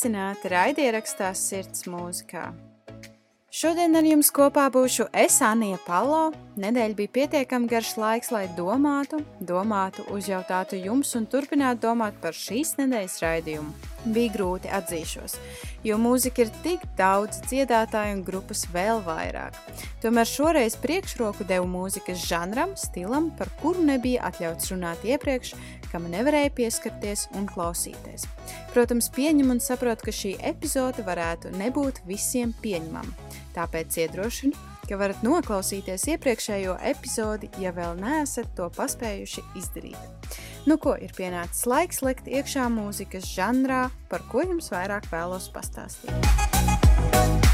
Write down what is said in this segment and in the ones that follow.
Sveicināti raidierakstā Sirds mūzikā. Šodien ar jums kopā būšu es, Anija Palo. Nedēļa bija pietiekami garš laiks, lai domātu, domātu, uzjautātu jums un turpinātu domāt par šīs nedēļas raidījumu. Bija grūti atzīšos, jo mūzika ir tik daudz dziedātāju un grupas vēl vairāk. Tomēr šoreiz priekšroku devu mūzikas žanram, stilam, par kuru nebija atļauts runāt iepriekš, kam nevarēja pieskarties un klausīties. Protams, pieņem un saprotu, ka šī epizode varētu nebūt visiem pieņemama. Tāpēc iedrošinu, ka varat noklausīties iepriekšējo epizodi, ja vēl neesat to paspējuši izdarīt. Nu ko, ir pienācis laiks likt iekšā mūzikas žanrā, par ko jums vairāk vēlos pastāstīt.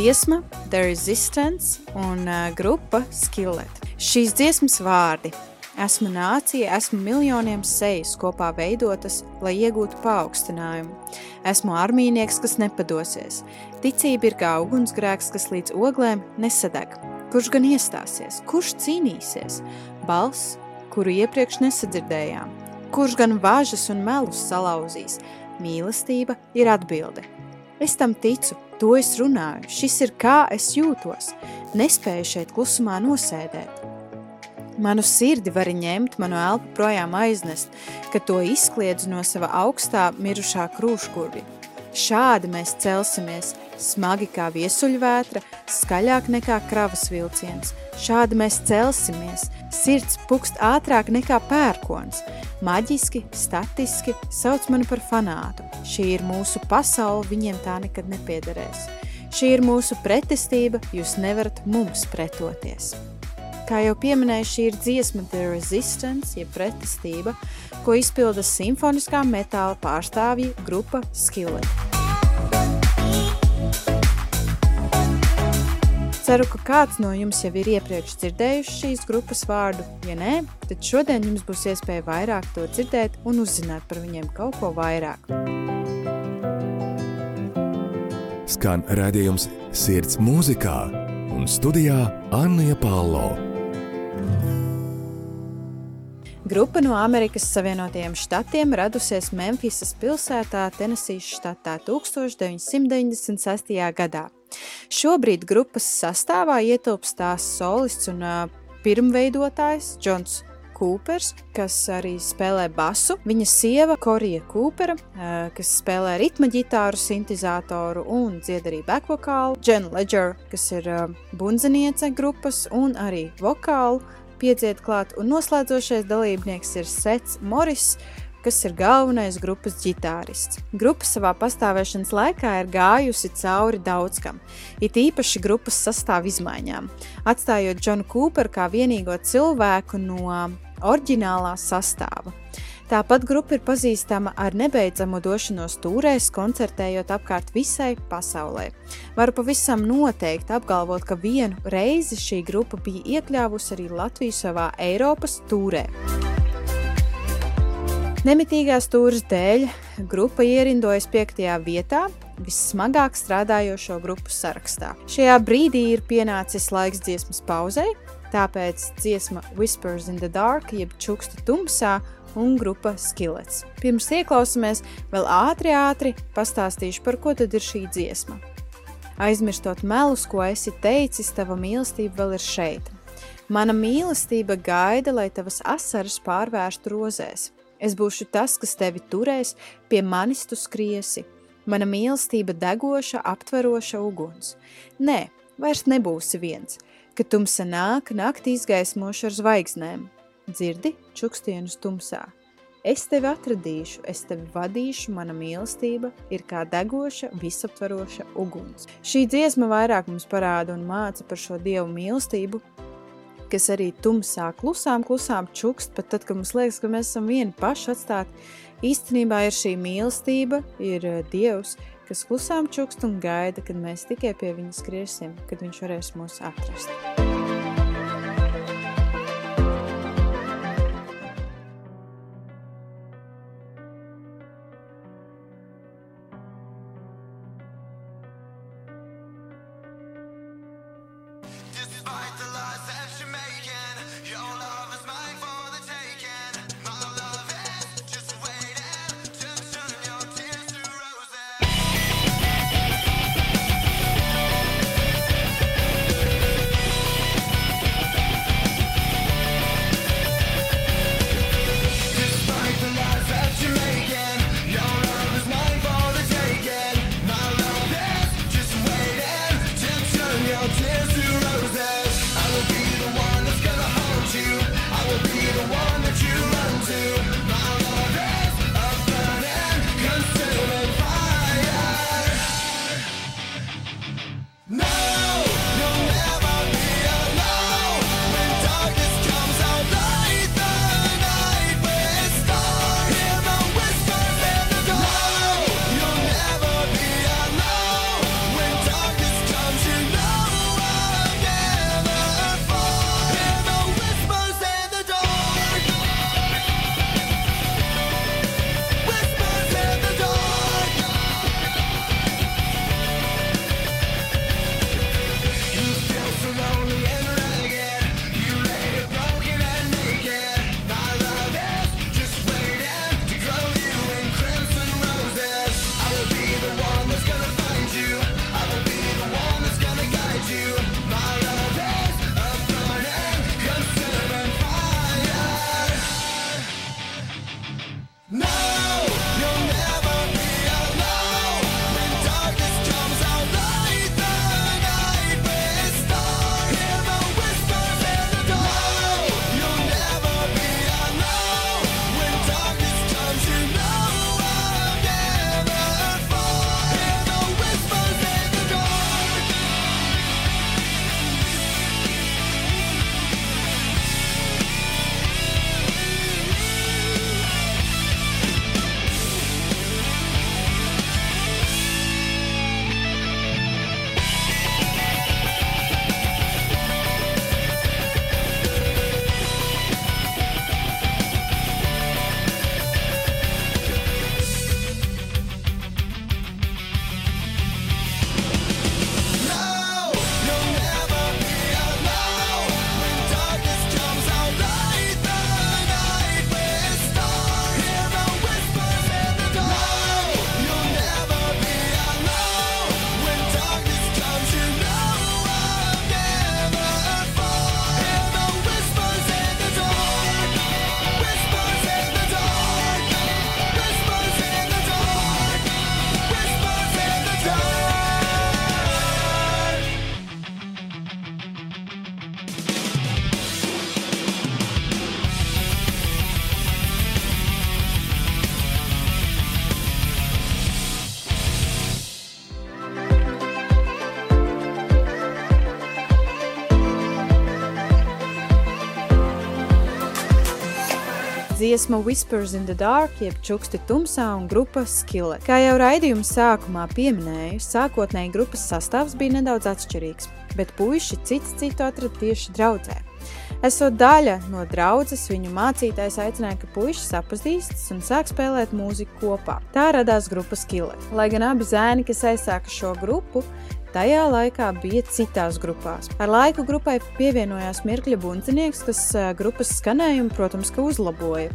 Dziesma The Resistance un uh, grupa Skillet. Šīs dziesmas vārdi Esmu nācija, esmu miljoniem sejas kopā veidotas, lai iegūtu paaugstinājumu. Esmu armīnieks, kas nepadosies. Ticība ir kā ugunsgrēks, kas līdz oglēm nesadeg. Kurš gan iestāsies, kurš cīnīsies? Balss, kuru iepriekš nesadzirdējām. Kurš gan važas un melus salauzīs? Mīlestība ir atbilde. Es tam ticu, to es runāju, šis ir kā es jūtos. Nespēju šeit klusumā nosēdēt. Manu sirdi var ņemt, manu elpu projām aiznest, kad to izkliedzu no sava augstā mirušā krūškurvi. Šādi mēs celsimies, smagi kā viesuļvētra, skaļāk nekā kravas vilciens. Šādi mēs celsimies, sirds pukst ātrāk nekā pērkons. Maģiski, statiski sauc mani par fanātu. Šī ir mūsu pasaule, viņiem tā nekad nepiederēs. Šī ir mūsu pretestība, jūs nevarat mums pretoties. Kā jau pieminēju, šī ir dziesma The Resistance, jeb pretestība, ko izpilda simfoniskā metāla pārstāvja grupa Skillet. Ceru, ka kāds no jums jau ir iepriekš dzirdējuši šīs grupas vārdu. Ja nē, tad šodien jums būs iespēja vairāk to dzirdēt un uzzināt par viņiem kaut ko vairāk. Skan redzējums sirds mūzikā un studijā Anna Palo. Grupa no Amerikas Savienotajiem štatiem radusies Memfisas pilsētā, Tenesijas štatā 1996. gadā. Šobrīd grupas sastāvā ietilpst tās solists un uh, pirmveidotājs Džons Kūpers, kas arī spēlē basu, viņa sieva Korija Kūpera, kas spēlē ritma ģitāru, sintizatoru un dzied arī backvokālu, Jen Ledger, kas ir bundzeniece grupas un arī vokālu, piedziet klāt, un noslēdzošais dalībnieks ir Sets Morris, kas ir galvenais grupas ģitārists. Grupa savā pastāvēšanas laikā ir gājusi cauri daudzkam, it īpaši grupas sastāv izmaiņām, atstājot Džonu Kūperu kā vienīgo cilvēku no oriģinālā sastāva. Tāpat grupa ir pazīstama ar nebeidzamu došanos tūrēs, koncertējot apkārt visai pasaulē. Varu pavisam noteikti apgalvot, ka vienu reizi šī grupa bija iekļāvusi arī Latviju savā Eiropas tūrē. Nemitīgās tūras dēļ grupa ierindojas piektajā vietā, vissmagāk strādājošo grupu sarakstā. Šajā brīdī ir pienācis laiks dziesmas pauzei, tāpēc dziesma Whispers in the Dark, jeb čuksta tumsā, un grupa Skilets. Pirms ieklausāmies, vēl ātri, ātri pastāstīšu, par ko tad ir šī dziesma. Aizmirstot melus, ko esi teicis, tava mīlestība vēl ir šeit. Mana mīlestība gaida, lai tavas asaras pārvērstu rozēs. Es būšu tas, kas tevi turēs, pie manis tu skriesi. Mana mīlestība degoša, aptveroša uguns. Nē, vairs nebūsi viens, kad tumsa nāk, naktī izgaismoša ar zvaigznēm, dzirdi čukstienus tumsā. Es tevi atradīšu, es tevi vadīšu, mana mīlestība ir kā degoša, visaptvaroša uguns. Šī dziesma vairāk mums parāda un māca par šo dievu mīlestību, kas arī tumsā klusām, klusām čukst, pat tad, kad mums liekas, ka mēs esam vieni paši atstāti. Īstenībā ir šī mīlestība, ir eh, dievs, kas klusām čukst un gaida, kad mēs tikai pie viņa skriesim, kad viņš varēs mūs atrast. Dziesma Whispers in the Dark, jeb čuksti tumsā un grupa Skillet. Kā jau raidījuma sākumā pieminēju, sākotnēji grupas sastāvs bija nedaudz atšķirīgs, bet puiši cits citu atrada tieši draudzē. Esot daļa no draudzes, viņu mācītājs aicināja, ka puikas sapazīstas un sāk spēlēt mūziku kopā. Tā radās grupa Skillet. Lai gan abi zēni, kas aizsāka šo grupu, Tajā laikā bija citās grupās. Ar laiku grupai pievienojās Mirkļa Bundzinieks, kas eh, grupas skanējumu, protams, uzlaboja.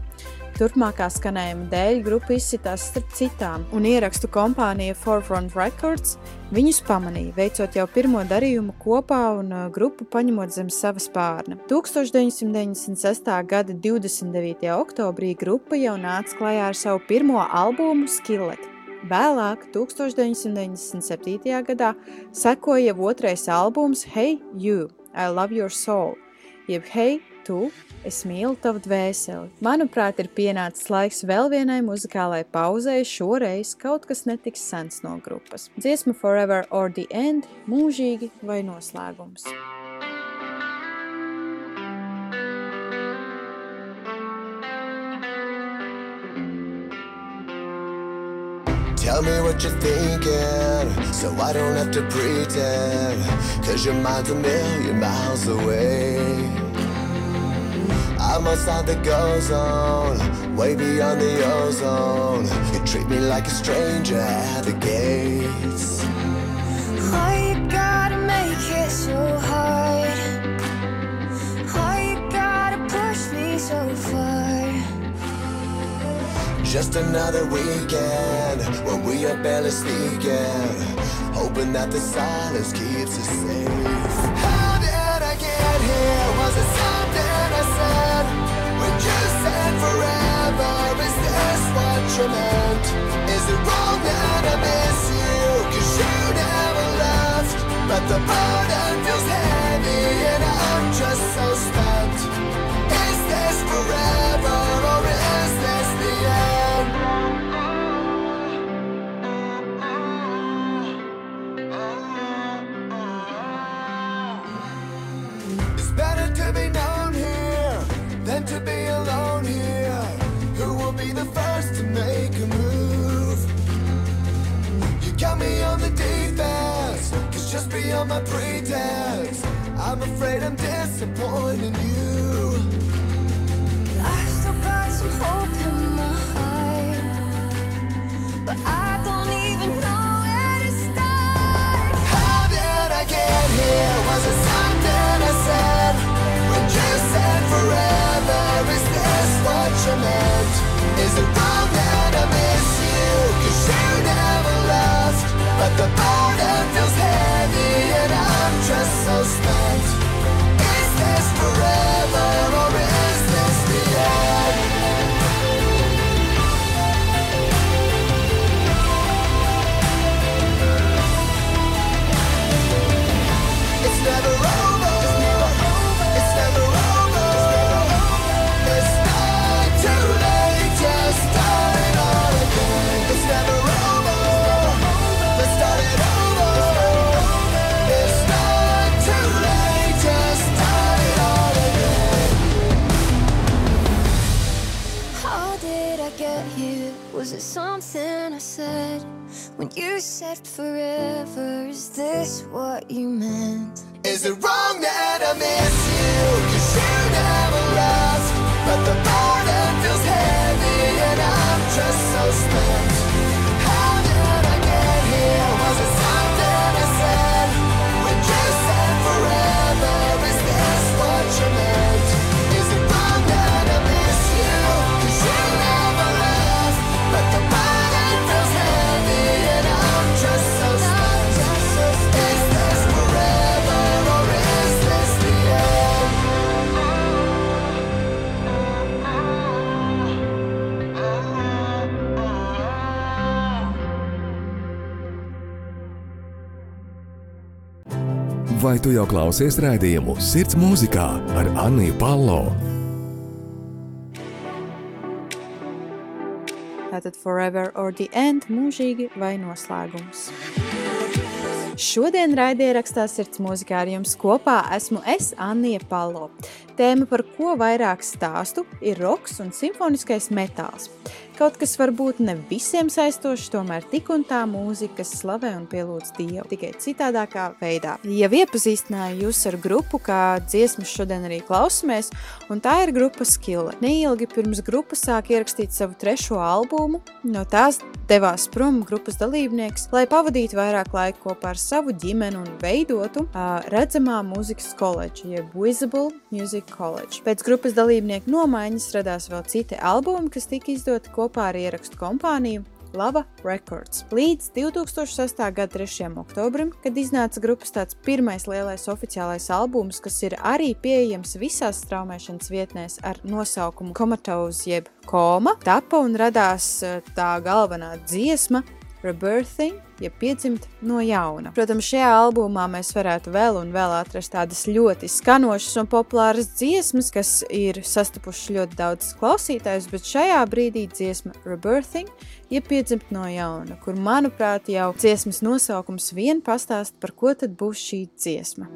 Turpmākā skanējuma dēļ grupa izsitās starp citām, un ierakstu kompānija Forefront Records viņus pamanīja, veicot jau pirmo darījumu kopā un uh, grupu paņemot zem sava spārna. 1996. gada 29. oktobrī grupa jau nāca klajā ar savu pirmo albumu Skillet. Vēlāk, 1997. gadā, sekoja otrais albums Hey You, I Love Your Soul, jeb Hey Tu, es mīlu tavu dvēseli. Manuprāt, ir pienācis laiks vēl vienai muzikālai pauzei, šoreiz kaut kas netiks sens no grupas. Dziesma Forever or the End, mūžīgi vai noslēgums. Tell me what you're thinking, so I don't have to pretend. Cause your mind's a million miles away. I'm outside the go zone, way beyond the ozone. You treat me like a stranger at the gates. Just another weekend when we are barely speaking, hoping that the silence keeps us safe. How did I get here? Was it something I said? When you said forever, is this what you meant? Is it wrong that I miss you? Cause you never left, but the burden feels heavy and I'm just so spent. Is this forever just beyond my pretense, I'm afraid I'm disappointing you. I still got some hope in my heart, but I don't even know where to start. How did I get here? You said forever, is this what you meant? Is it wrong that I miss you? Cause you never left. But the burden feels heavy and I'm just so spent. Vai tu jau klausies rādījumu Sirds mūzikā ar Anniju Palo? Tātad Forever or the End, mūžīgi vai noslēgums. Šodien raidierakstā sirds mūzikā ar jums kopā esmu es, Annija Palo. Tēma, par ko vairāk stāstu, ir roks un simfoniskais metāls. Kaut kas varbūt ne visiem saistošs, tomēr tik un tā mūzika, slavē un pielūdz Dievu, tikai citādākā veidā. Jau iepazīstināju jūs ar grupu, kā dziesmas šodien arī klausamies, un tā ir grupa Skille. Neilgi pirms grupa sāk ierakstīt savu trešo albumu, no tās devās prom grupas dalībnieks, lai pavadītu vairāk laika kopā ar savu ģimeni un veidotu uh, redzamā mūzikas koledžu, jeb Visible Music College. Pēc grupas dalībnieku nomaiņas radās vēl citi albumi, kas tika izdoti kopā ar ierakstu kompāniju Lava Records. Līdz 2006. gada 3. oktobrim, kad iznāca grupas tāds pirmais lielais oficiālais albums, kas ir arī pieejams visās straumēšanas vietnēs ar nosaukumu Comatose jeb Koma, tapa un radās eh, tā galvenā dziesma Rebirthing, ja piedzimt no jauna. Protams, šajā albumā mēs varētu vēl un vēl atrast tādas ļoti skanošas un populāras dziesmas, kas ir sastapušas ļoti daudz klausītājus, bet šajā brīdī dziesma Rebirthing, ja piedzimt no jauna, kur, manuprāt, jau dziesmas nosaukums vien pastāst, par ko tad būs šī dziesma.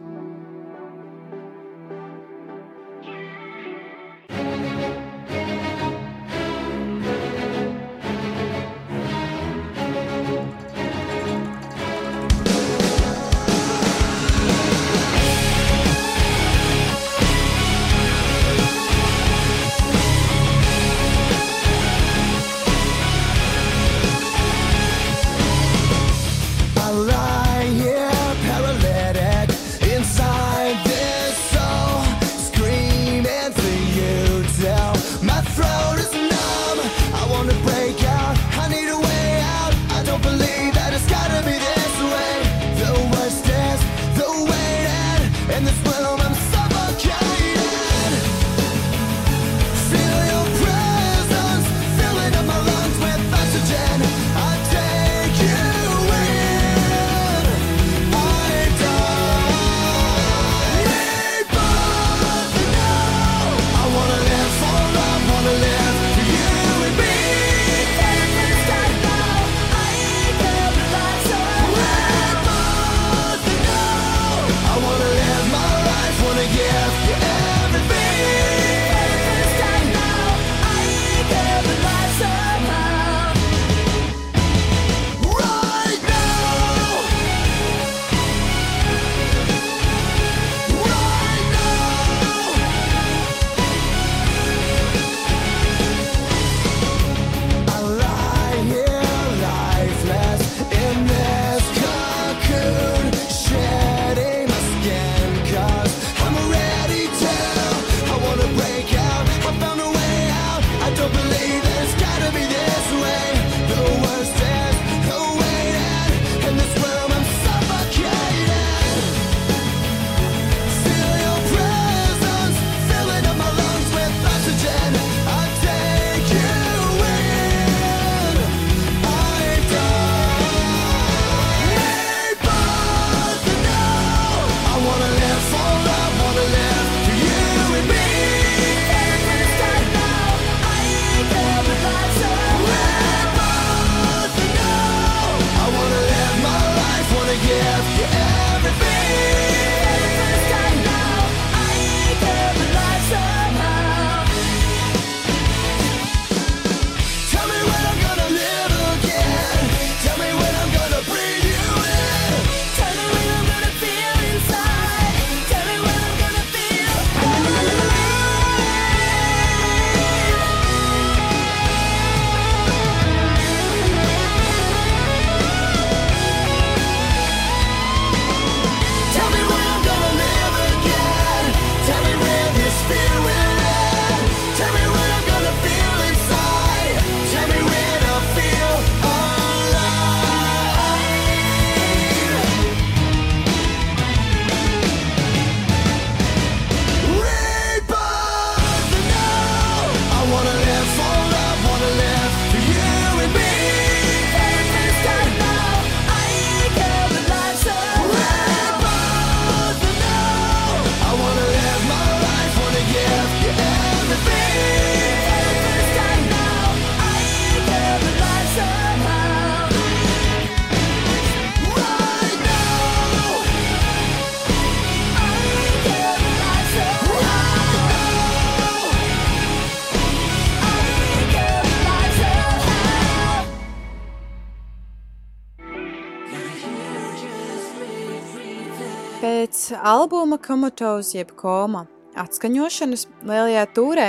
Albuma Comatose jeb Koma atskaņošanas lielajā tūrē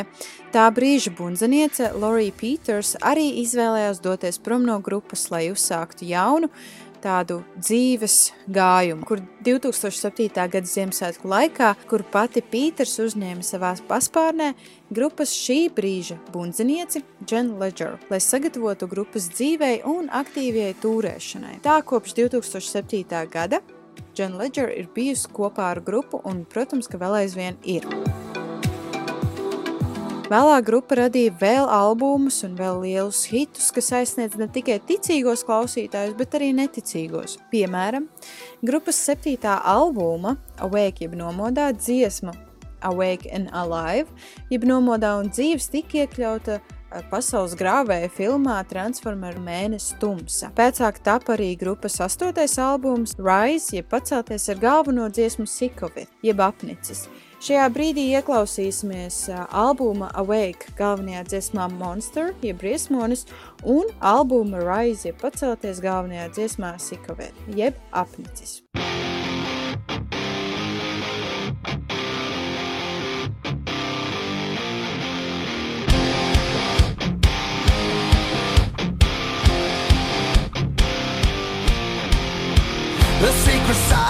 tā brīža bundzeniece Lorija Peters arī izvēlējās doties prom no grupas, lai uzsāktu jaunu tādu dzīves gājumu, kur 2007. gada Ziemassvētku laikā, kur pati Pīters uzņēma savā paspārnē grupas šī brīža bundzinieci Jen Ledger, lai sagatavotu grupas dzīvei un aktīvajai tūrēšanai. Tā kopš 2007. gada Jen Ledger ir bijusi kopā ar grupu un, protams, ka vēl aizvien ir. Vēlāk grupa radīja vēl albumus un vēl lielus hitus, kas aizsniedz ne tikai ticīgos klausītājus, bet arī neticīgos. Piemēram, grupas septītā albuma Awake jeb nomodā dziesma Awake and Alive, jeb nomodā un dzīves tika iekļauta pasaules grāvēja filmā Transformeru mēnesis tumsa. Pēcāk tap arī grupas astotais albums Rise, jeb pacelties ar galveno dziesmu Sikovi, jeb apnicis. Šajā brīdī ieklausīsimies albuma Awake galvenajā dziesmā Monster, jeb briesmonis, un albuma Rise, jeb pacelties galvenajā dziesmā Sikovi, jeb apnicis. The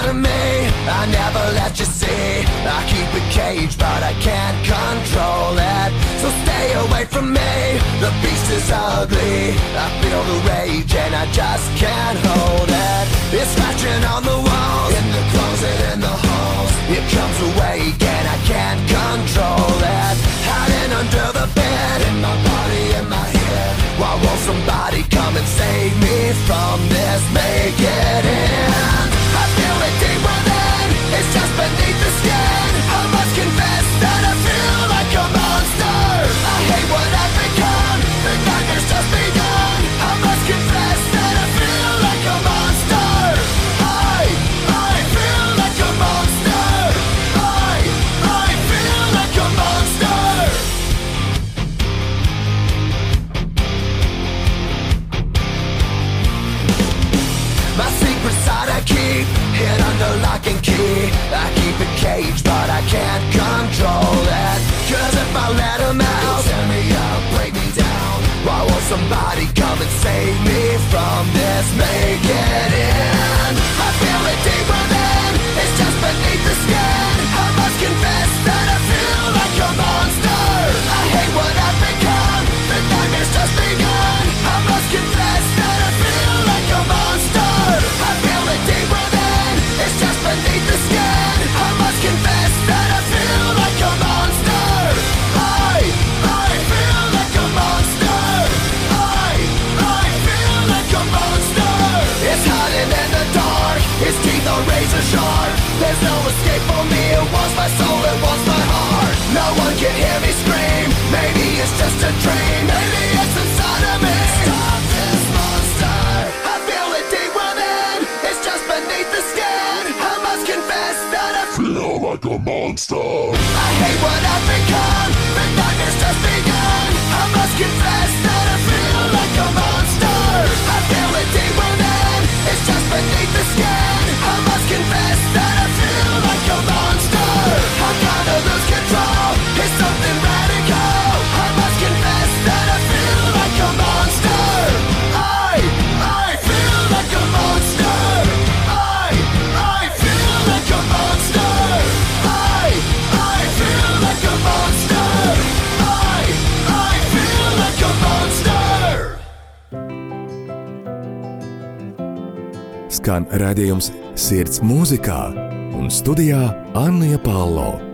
side of me, I never let you see. I keep it caged, but I can't control it. So stay away from me. The beast is ugly. I feel the rage and I just can't hold it. It's scratching on the walls, in the closet, in the halls. It comes awake and I can't control it. Hiding under the bed, in my body, in my head. Why won't somebody come and save me from this? Make it end. I must confess. I can't control it. Cause if I let him out, tear me up, break me down. Why won't somebody come and save me from this? Make it end. I feel it deep within. It's just beneath the skin. I must confess razor sharp. There's no escape for me. It wants my soul. It wants my heart. No one can hear me scream. Maybe it's just a dream. Maybe it's inside of me. Stop this monster. I feel it deep within. It's just beneath the skin. I must confess that I feel like a monster. I hate what I've become. The nightmare's just begun. I must confess that I feel like a monster. I feel it deep within. It's just beneath the skin. Skan redzējums sirds mūzikā un studijā Anna Palo.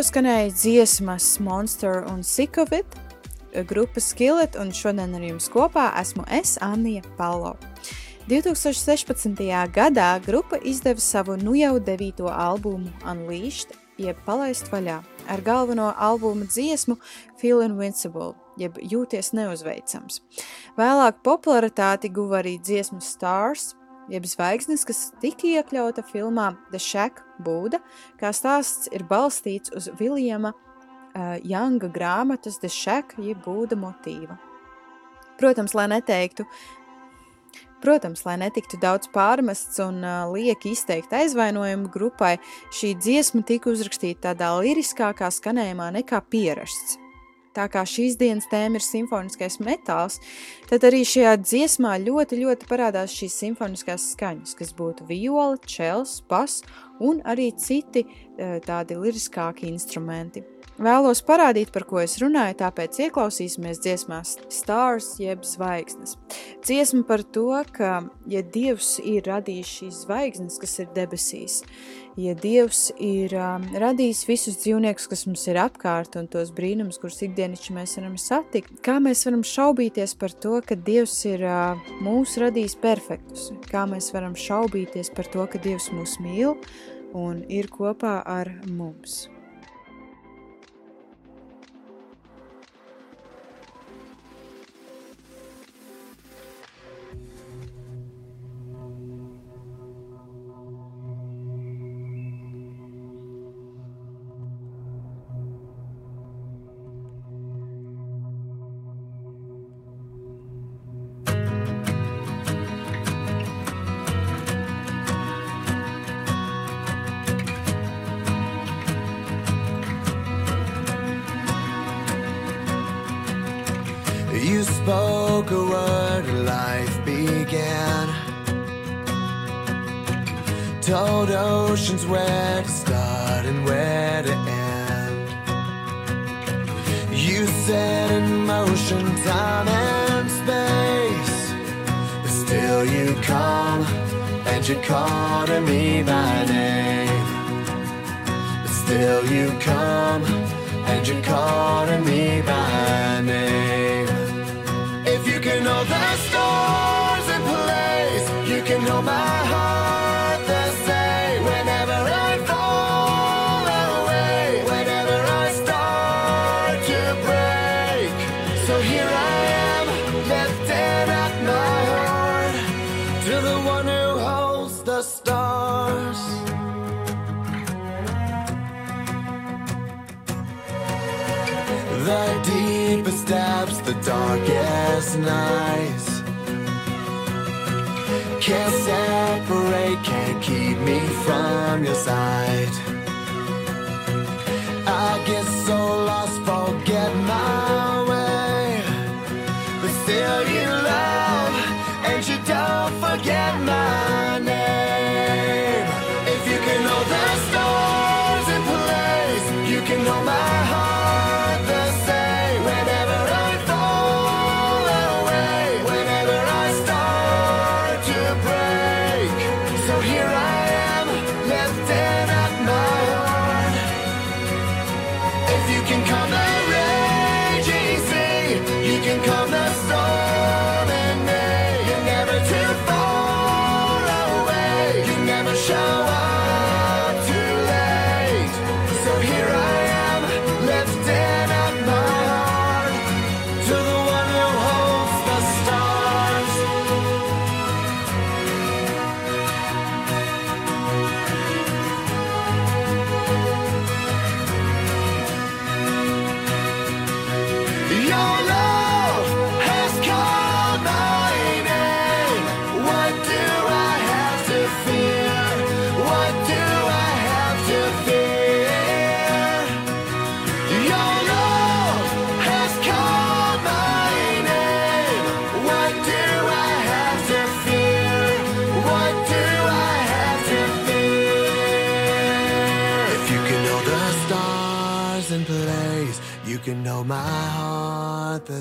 Tikko skanēja dziesmas Monster un Sick of It, grupas Skillet, un šodien ar jums kopā esmu es, Anija Palo. 2016. gadā grupa izdeva savu nu jau devīto albumu Unleashed, jeb palaist vaļā, ar galveno albuma dziesmu Feel Invincible, jeb jūties neuzveicams. Vēlāk popularitāti guva arī dziesma Stars, jeb zvaigznes, kas tika iekļauta filmā The Shack Būda, kā stāsts ir balstīts uz Viljama uh, Younga grāmatas The Shack jeb Būda motīva. Protams, lai neteiktu, Protams, lai netiktu daudz pārmests un uh, lieki izteikt aizvainojumu grupai, šī dziesma tika uzrakstīta tādā liriskākā skanējumā nekā pierasts. Tā kā šīs dienas tēma ir simfoniskais metāls, tad arī šajā dziesmā ļoti, ļoti parādās šīs simfoniskās skaņas, kas būtu viola, čels, bas un arī citi eh, tādi liriskāki instrumenti. Vēlos parādīt, par ko es runāju, tāpēc ieklausīsimies dziesmās Stars jeb zvaigznes. Dziesma par to, ka, ja Dievs ir radījis šīs zvaigznes, kas ir debesīs, ja Dievs ir um, radījis visus dzīvniekus, kas mums ir apkārt un tos brīnumus, kurus ikdienišķi mēs varam satikt, kā mēs varam šaubīties par to, ka Dievs ir uh, mūs radījis perfektus, kā mēs varam šaubīties par to, ka Dievs mūs mīl un ir kopā ar mums. Can hold my heart the same. Whenever I fall away, whenever I start to break. So here I am, lifting up my heart to the one who holds the stars. The deepest depths, the darkest nights. Can't separate, can't keep me from your side. I get so lost, forget my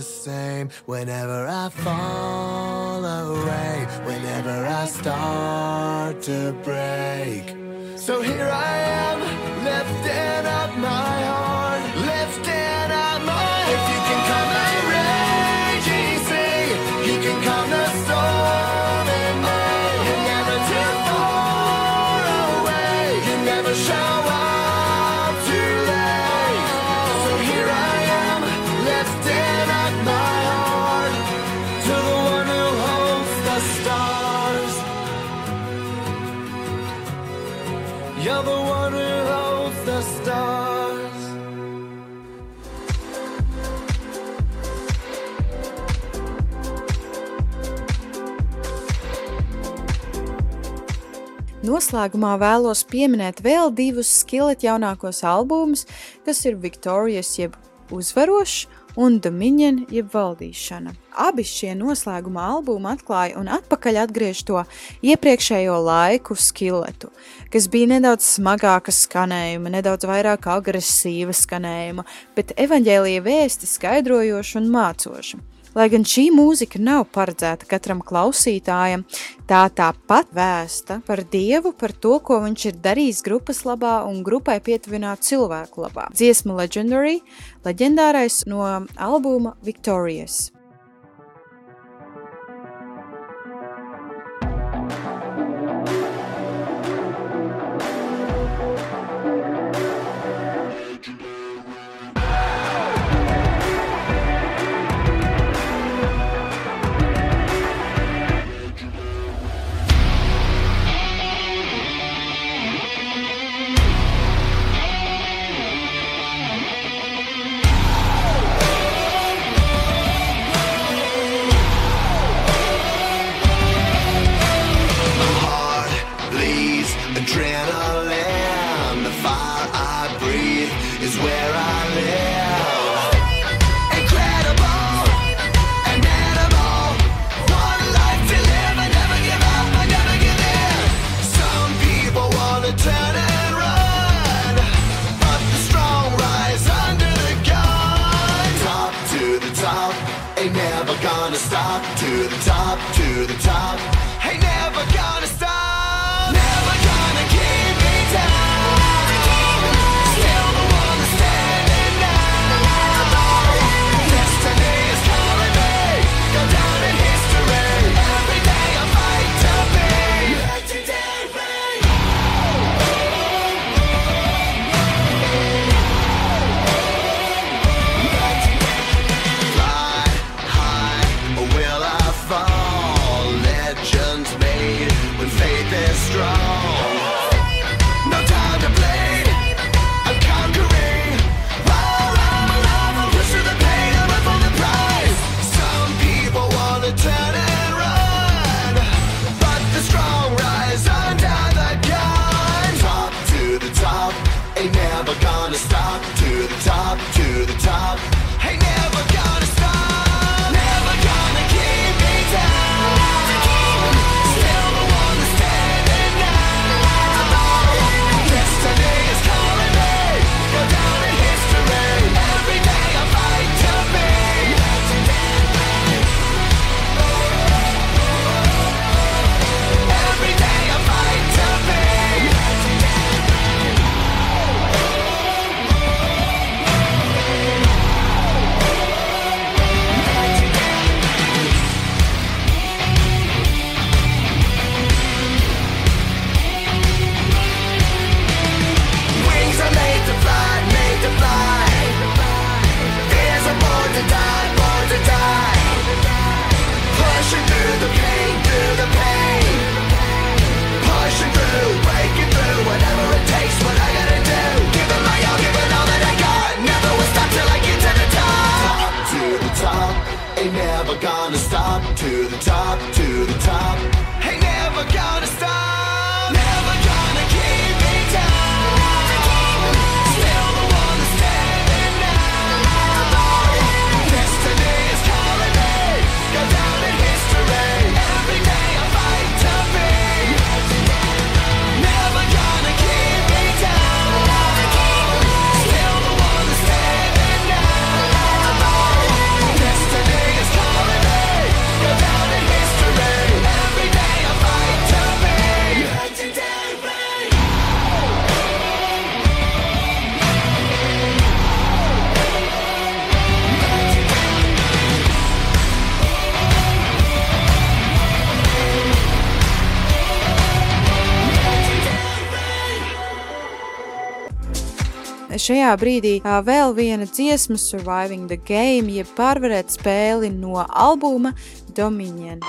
same whenever I fall away, whenever I start to break. So here I am. noslēgumā vēlos pieminēt vēl divus skillet jaunākos albumus, kas ir Victorious jeb uzvarošs un Dominion jeb valdīšana. Abi šie noslēguma albumi atklāja un atpakaļ atgriež to iepriekšējo laiku skeletu, kas bija nedaudz smagāka skanējuma, nedaudz vairāk agresīva skanējuma, bet evaņģēlīja vēsti skaidrojoša un mācoša. Lai gan šī mūzika nav paredzēta katram klausītājam, tā tāpat vēsta par Dievu, par to, ko viņš ir darījis grupas labā un grupai pietuvinātu cilvēku labā. Dziesma Legendary, leģendārais no albuma Victorious. faith is strong. top to the top. Hey, never gonna stop. šajā brīdī vēl viena dziesma Surviving the Game, jeb pārvarēt spēli no albuma Dominion.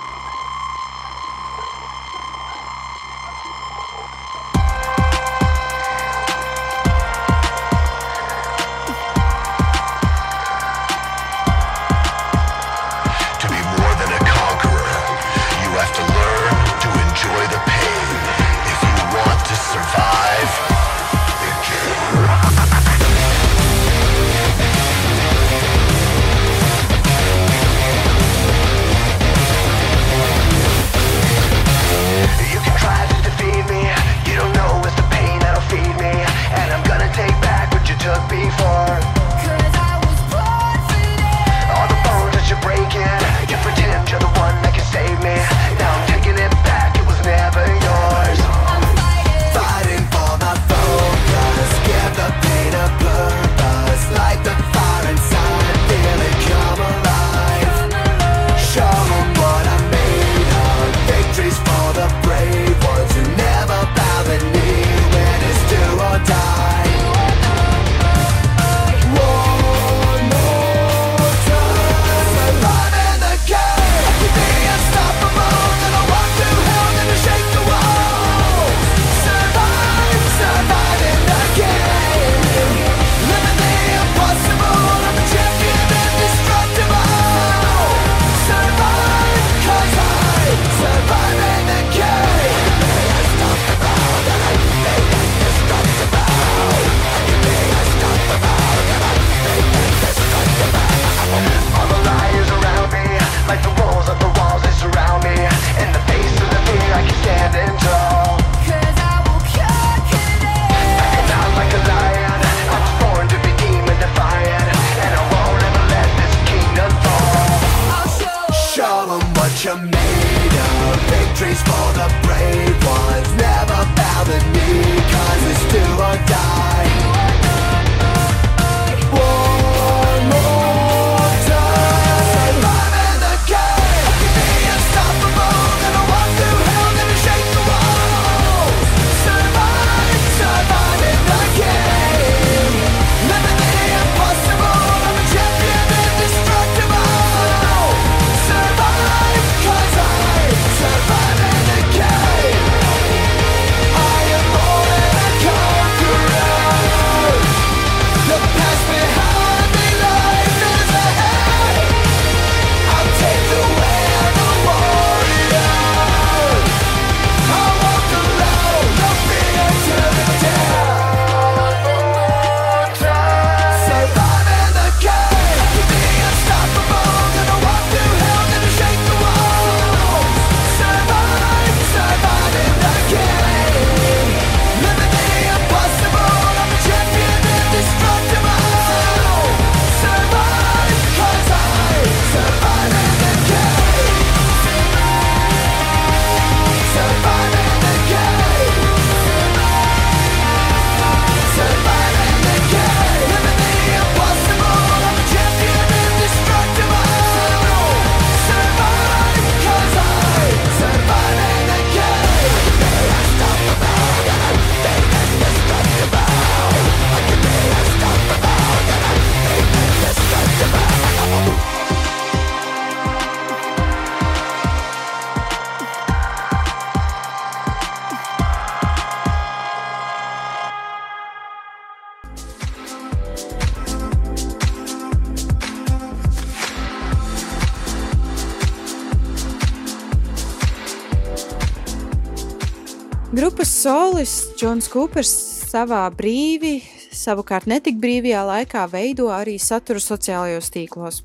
Džons Kūpers savā brīvi, savukārt netik brīvajā laikā veido arī saturu sociālajos tīklos.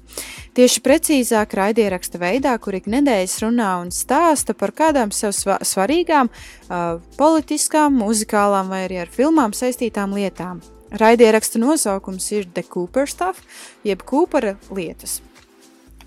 Tieši precīzāk raidieraksta veidā, kur ik nedēļas runā un stāsta par kādām sev svarīgām uh, politiskām, muzikālām vai arī ar filmām saistītām lietām. Raidieraksta nosaukums ir The Cooper Stuff jeb Kūpera lietas.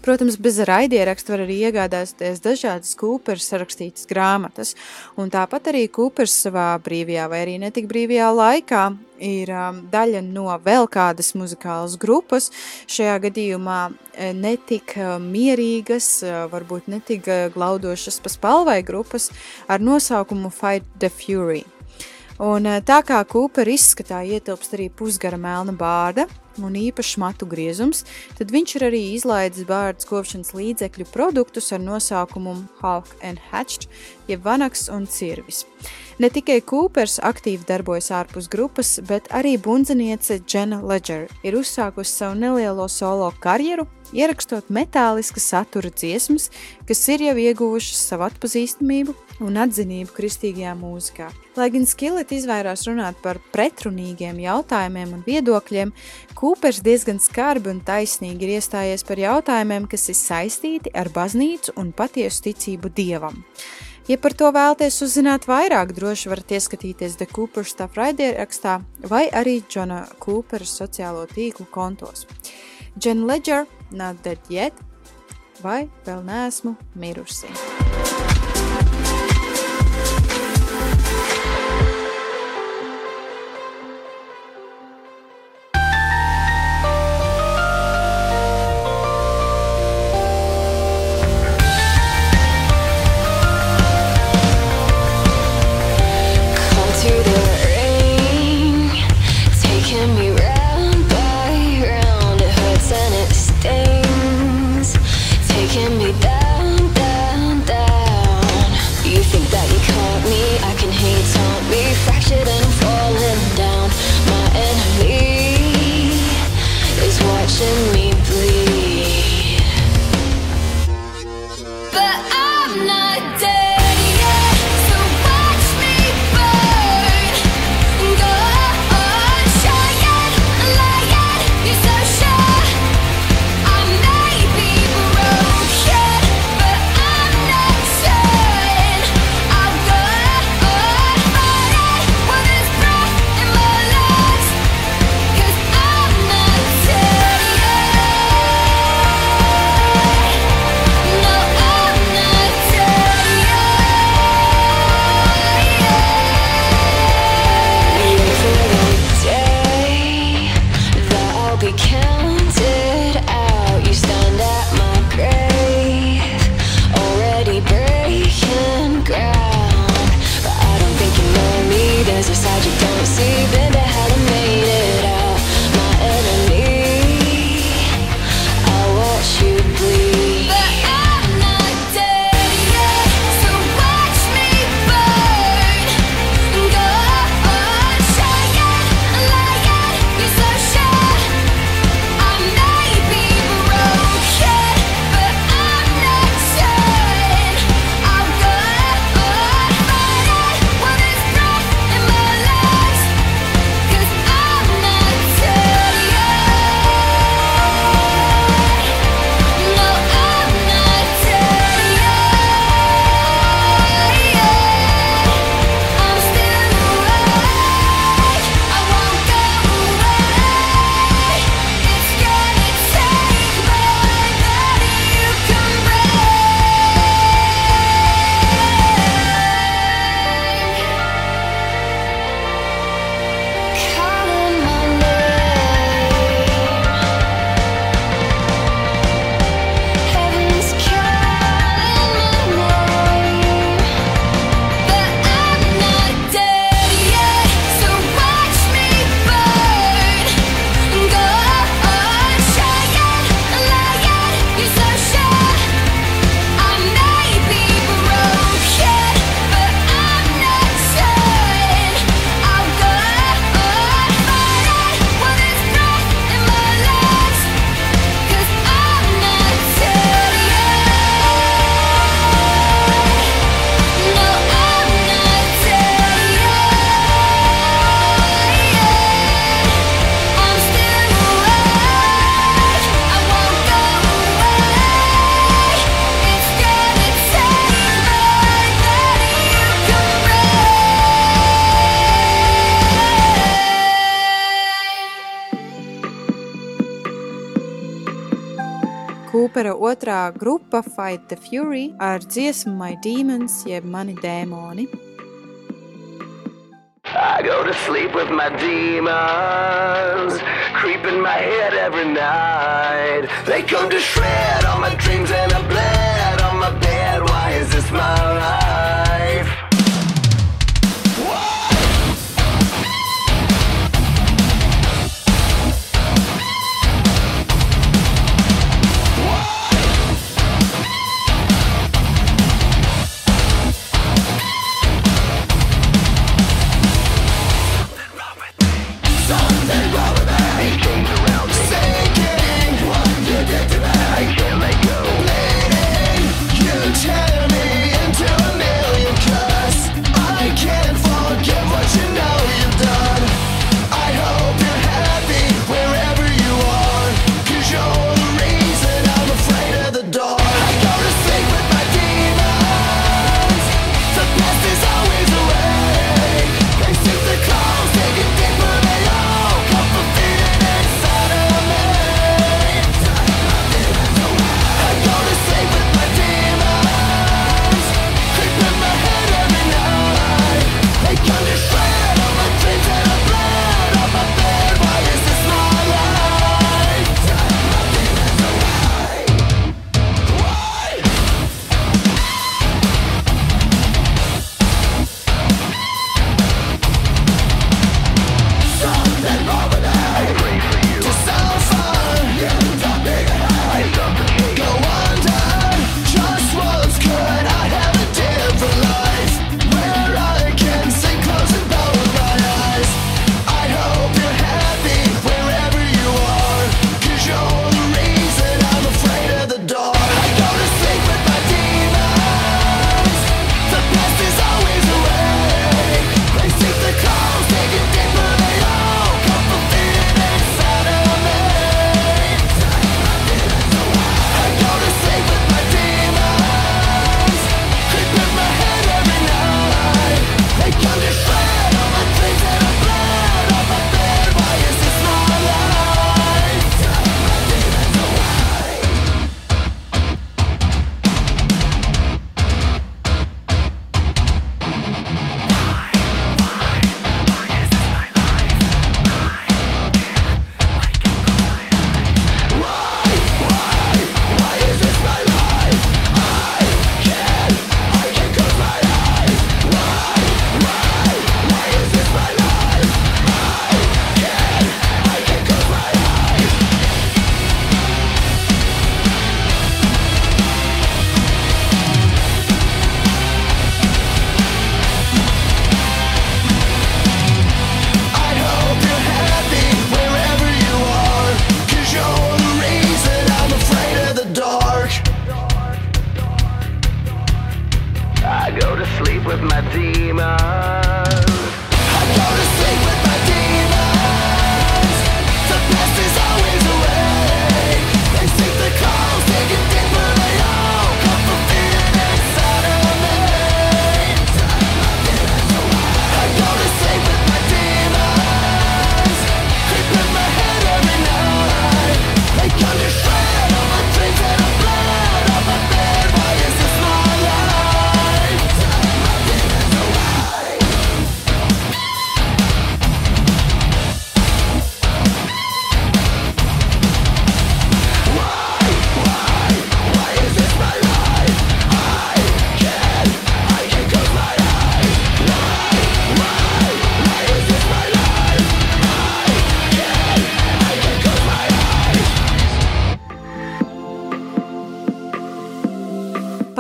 Protams, bez raidierakstu var arī iegādāties dažādas Kūpers rakstītas grāmatas, un tāpat arī Kūpers savā brīvajā vai arī netik brīvajā laikā ir um, daļa no vēl kādas muzikālas grupas, šajā gadījumā eh, netik eh, mierīgas, eh, varbūt netik glaudošas pa spalvai grupas ar nosaukumu Fight the Fury – Un eh, tā kā Kūpera izskatā ietilpst arī pusgara melna bārda un īpašs matu griezums, tad viņš ir arī izlaidis bārdas kopšanas līdzekļu produktus ar nosaukumu Hulk and Hatched, jeb vanaks un cirvis. Ne tikai Kūpers aktīvi darbojas ārpus grupas, bet arī bundziniece Jenna Ledger ir uzsākusi savu nelielo solo karjeru, ierakstot metāliska satura dziesmas, kas ir jau ieguvušas savu atpazīstamību un atzinību kristīgajā mūzikā. Lai gan Skillet izvairās runāt par pretrunīgiem jautājumiem un viedokļiem, Kūpers diezgan skarbi un taisnīgi ir iestājies par jautājumiem, kas ir saistīti ar baznīcu un patiesu ticību dievam. Ja par to vēlaties uzzināt vairāk, droši varat ieskatīties The Cooper Stuff raidierakstā vai arī Džona Coopera sociālo tīklu kontos. Jen Ledger, Not Dead Yet, vai vēl neesmu mirusi. Otrā grupa Fight the Fury ar dziesmu My Demons, jeb mani dēmoni. I go to sleep with my demons creep in my head every night. They come to shred all my dreams and I bled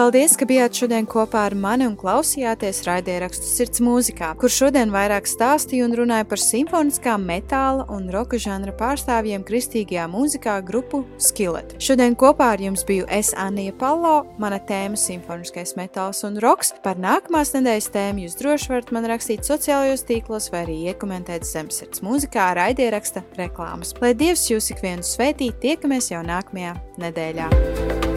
Paldies, ka bijāt šodien kopā ar mani un klausījāties raidierakstu Sirds mūzikā, kur šodien vairāk stāstīju un runāju par simfoniskā metāla un roka žanra pārstāvjiem kristīgajā mūzikā grupu Skillet. Šodien kopā ar jums biju es Anija Palo, mana tēma simfoniskais metāls un roks. Par nākamās nedēļas tēmu jūs droši varat man rakstīt sociālajos tīklos vai arī iekomentēt zem Sirds mūzikā raidieraksta reklāmas. Lai Dievs jūs ikvienu svētī, tiekamies jau nākamajā nedēļā.